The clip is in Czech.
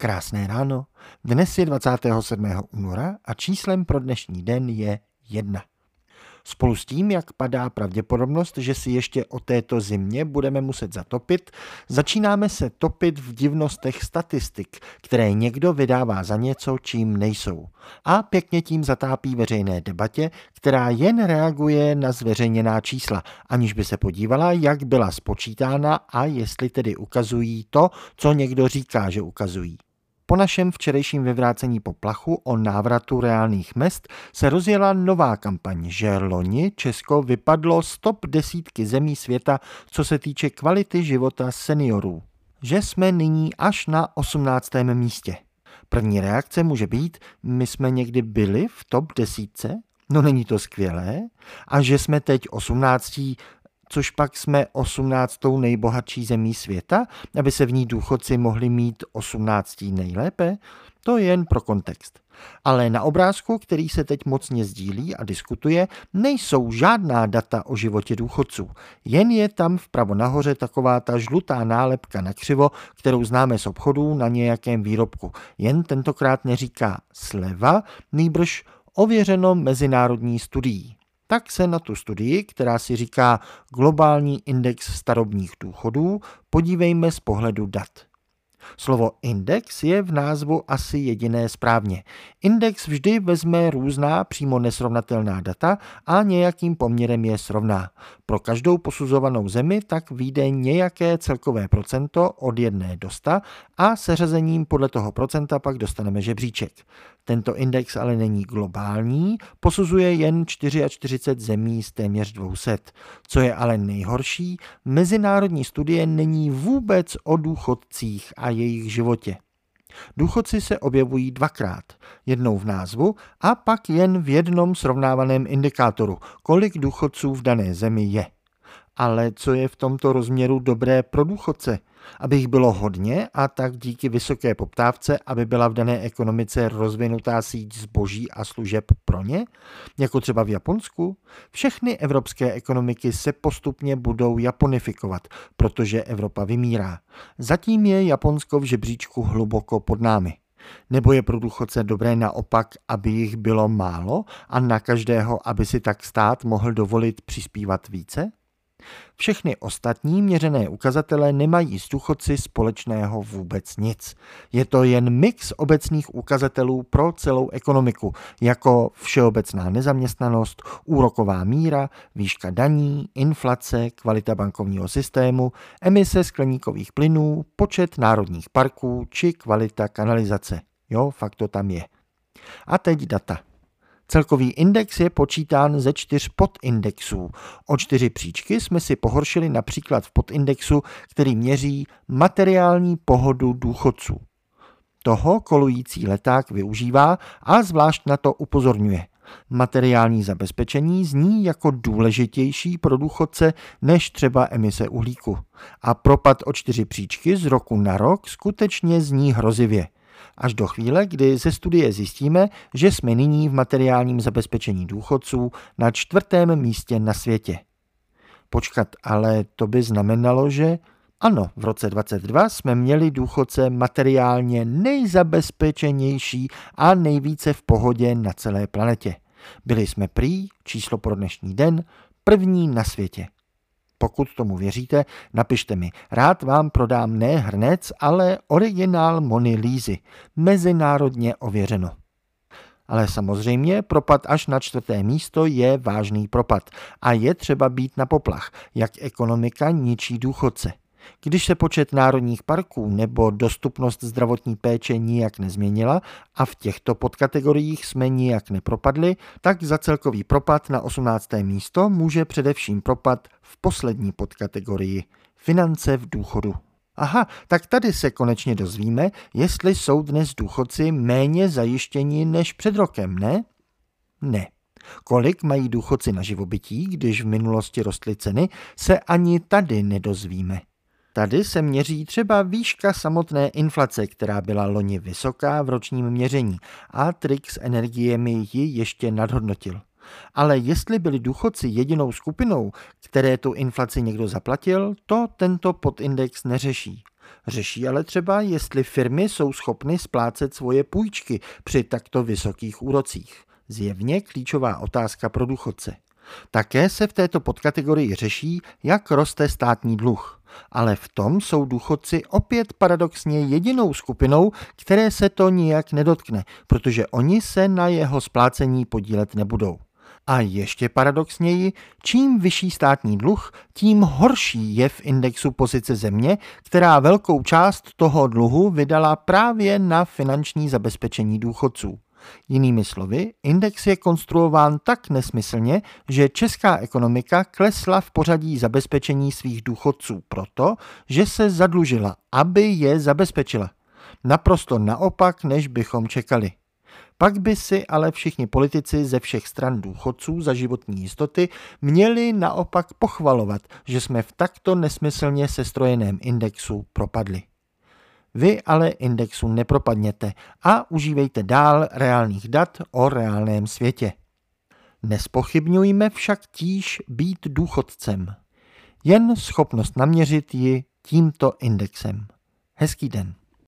Krásné ráno. Dnes je 27. února a číslem pro dnešní den je 1. Spolu s tím, jak padá pravděpodobnost, že si ještě o této zimě budeme muset zatopit, začínáme se topit v divnostech statistik, které někdo vydává za něco, čím nejsou. A pěkně tím zatápí veřejné debatě, která jen reaguje na zveřejněná čísla, aniž by se podívala, jak byla spočítána a jestli tedy ukazují to, co někdo říká, že ukazují. Po našem včerejším vyvrácení poplachu o návratu reálných mest se rozjela nová kampaň, že loni Česko vypadlo z top desítky zemí světa, co se týče kvality života seniorů. Že jsme nyní až na 18. místě. První reakce může být, my jsme někdy byli v top desítce? No není to skvělé? A že jsme teď 18 což pak jsme 18. nejbohatší zemí světa, aby se v ní důchodci mohli mít 18. nejlépe, to je jen pro kontext. Ale na obrázku, který se teď mocně sdílí a diskutuje, nejsou žádná data o životě důchodců. Jen je tam vpravo nahoře taková ta žlutá nálepka na křivo, kterou známe z obchodů na nějakém výrobku. Jen tentokrát neříká sleva, nýbrž ověřeno mezinárodní studií tak se na tu studii, která si říká Globální index starobních důchodů, podívejme z pohledu dat. Slovo index je v názvu asi jediné správně. Index vždy vezme různá přímo nesrovnatelná data a nějakým poměrem je srovná. Pro každou posuzovanou zemi tak vyjde nějaké celkové procento od jedné do 100 a seřazením podle toho procenta pak dostaneme žebříček. Tento index ale není globální, posuzuje jen 44 zemí z téměř 200. Co je ale nejhorší, mezinárodní studie není vůbec o důchodcích a jejich životě. Důchodci se objevují dvakrát, jednou v názvu a pak jen v jednom srovnávaném indikátoru, kolik důchodců v dané zemi je. Ale co je v tomto rozměru dobré pro důchodce? Aby jich bylo hodně a tak díky vysoké poptávce, aby byla v dané ekonomice rozvinutá síť zboží a služeb pro ně, jako třeba v Japonsku. Všechny evropské ekonomiky se postupně budou japonifikovat, protože Evropa vymírá. Zatím je Japonsko v žebříčku hluboko pod námi. Nebo je pro důchodce dobré naopak, aby jich bylo málo a na každého, aby si tak stát mohl dovolit přispívat více? Všechny ostatní měřené ukazatele nemají s důchodci společného vůbec nic. Je to jen mix obecných ukazatelů pro celou ekonomiku, jako všeobecná nezaměstnanost, úroková míra, výška daní, inflace, kvalita bankovního systému, emise skleníkových plynů, počet národních parků či kvalita kanalizace. Jo, fakt to tam je. A teď data. Celkový index je počítán ze čtyř podindexů. O čtyři příčky jsme si pohoršili například v podindexu, který měří materiální pohodu důchodců. Toho kolující leták využívá a zvlášť na to upozorňuje. Materiální zabezpečení zní jako důležitější pro důchodce než třeba emise uhlíku. A propad o čtyři příčky z roku na rok skutečně zní hrozivě až do chvíle, kdy ze studie zjistíme, že jsme nyní v materiálním zabezpečení důchodců na čtvrtém místě na světě. Počkat, ale to by znamenalo, že ano, v roce 22 jsme měli důchodce materiálně nejzabezpečenější a nejvíce v pohodě na celé planetě. Byli jsme prý, číslo pro dnešní den, první na světě. Pokud tomu věříte, napište mi. Rád vám prodám ne hrnec, ale originál Mony Lízy, mezinárodně ověřeno. Ale samozřejmě propad až na čtvrté místo je vážný propad a je třeba být na poplach, jak ekonomika ničí důchodce. Když se počet národních parků nebo dostupnost zdravotní péče nijak nezměnila a v těchto podkategoriích jsme nijak nepropadli, tak za celkový propad na 18. místo může především propad v poslední podkategorii finance v důchodu. Aha, tak tady se konečně dozvíme, jestli jsou dnes důchodci méně zajištěni než před rokem, ne? Ne. Kolik mají důchodci na živobytí, když v minulosti rostly ceny, se ani tady nedozvíme. Tady se měří třeba výška samotné inflace, která byla loni vysoká v ročním měření a trik s energiemi ji ještě nadhodnotil. Ale jestli byli důchodci jedinou skupinou, které tu inflaci někdo zaplatil, to tento podindex neřeší. Řeší ale třeba, jestli firmy jsou schopny splácet svoje půjčky při takto vysokých úrocích. Zjevně klíčová otázka pro důchodce. Také se v této podkategorii řeší, jak roste státní dluh. Ale v tom jsou důchodci opět paradoxně jedinou skupinou, které se to nijak nedotkne, protože oni se na jeho splácení podílet nebudou. A ještě paradoxněji, čím vyšší státní dluh, tím horší je v indexu pozice země, která velkou část toho dluhu vydala právě na finanční zabezpečení důchodců. Jinými slovy, index je konstruován tak nesmyslně, že česká ekonomika klesla v pořadí zabezpečení svých důchodců proto, že se zadlužila, aby je zabezpečila. Naprosto naopak, než bychom čekali. Pak by si ale všichni politici ze všech stran důchodců za životní jistoty měli naopak pochvalovat, že jsme v takto nesmyslně sestrojeném indexu propadli. Vy ale indexu nepropadněte a užívejte dál reálných dat o reálném světě. Nespochybňujme však tíž být důchodcem. Jen schopnost naměřit ji tímto indexem. Hezký den.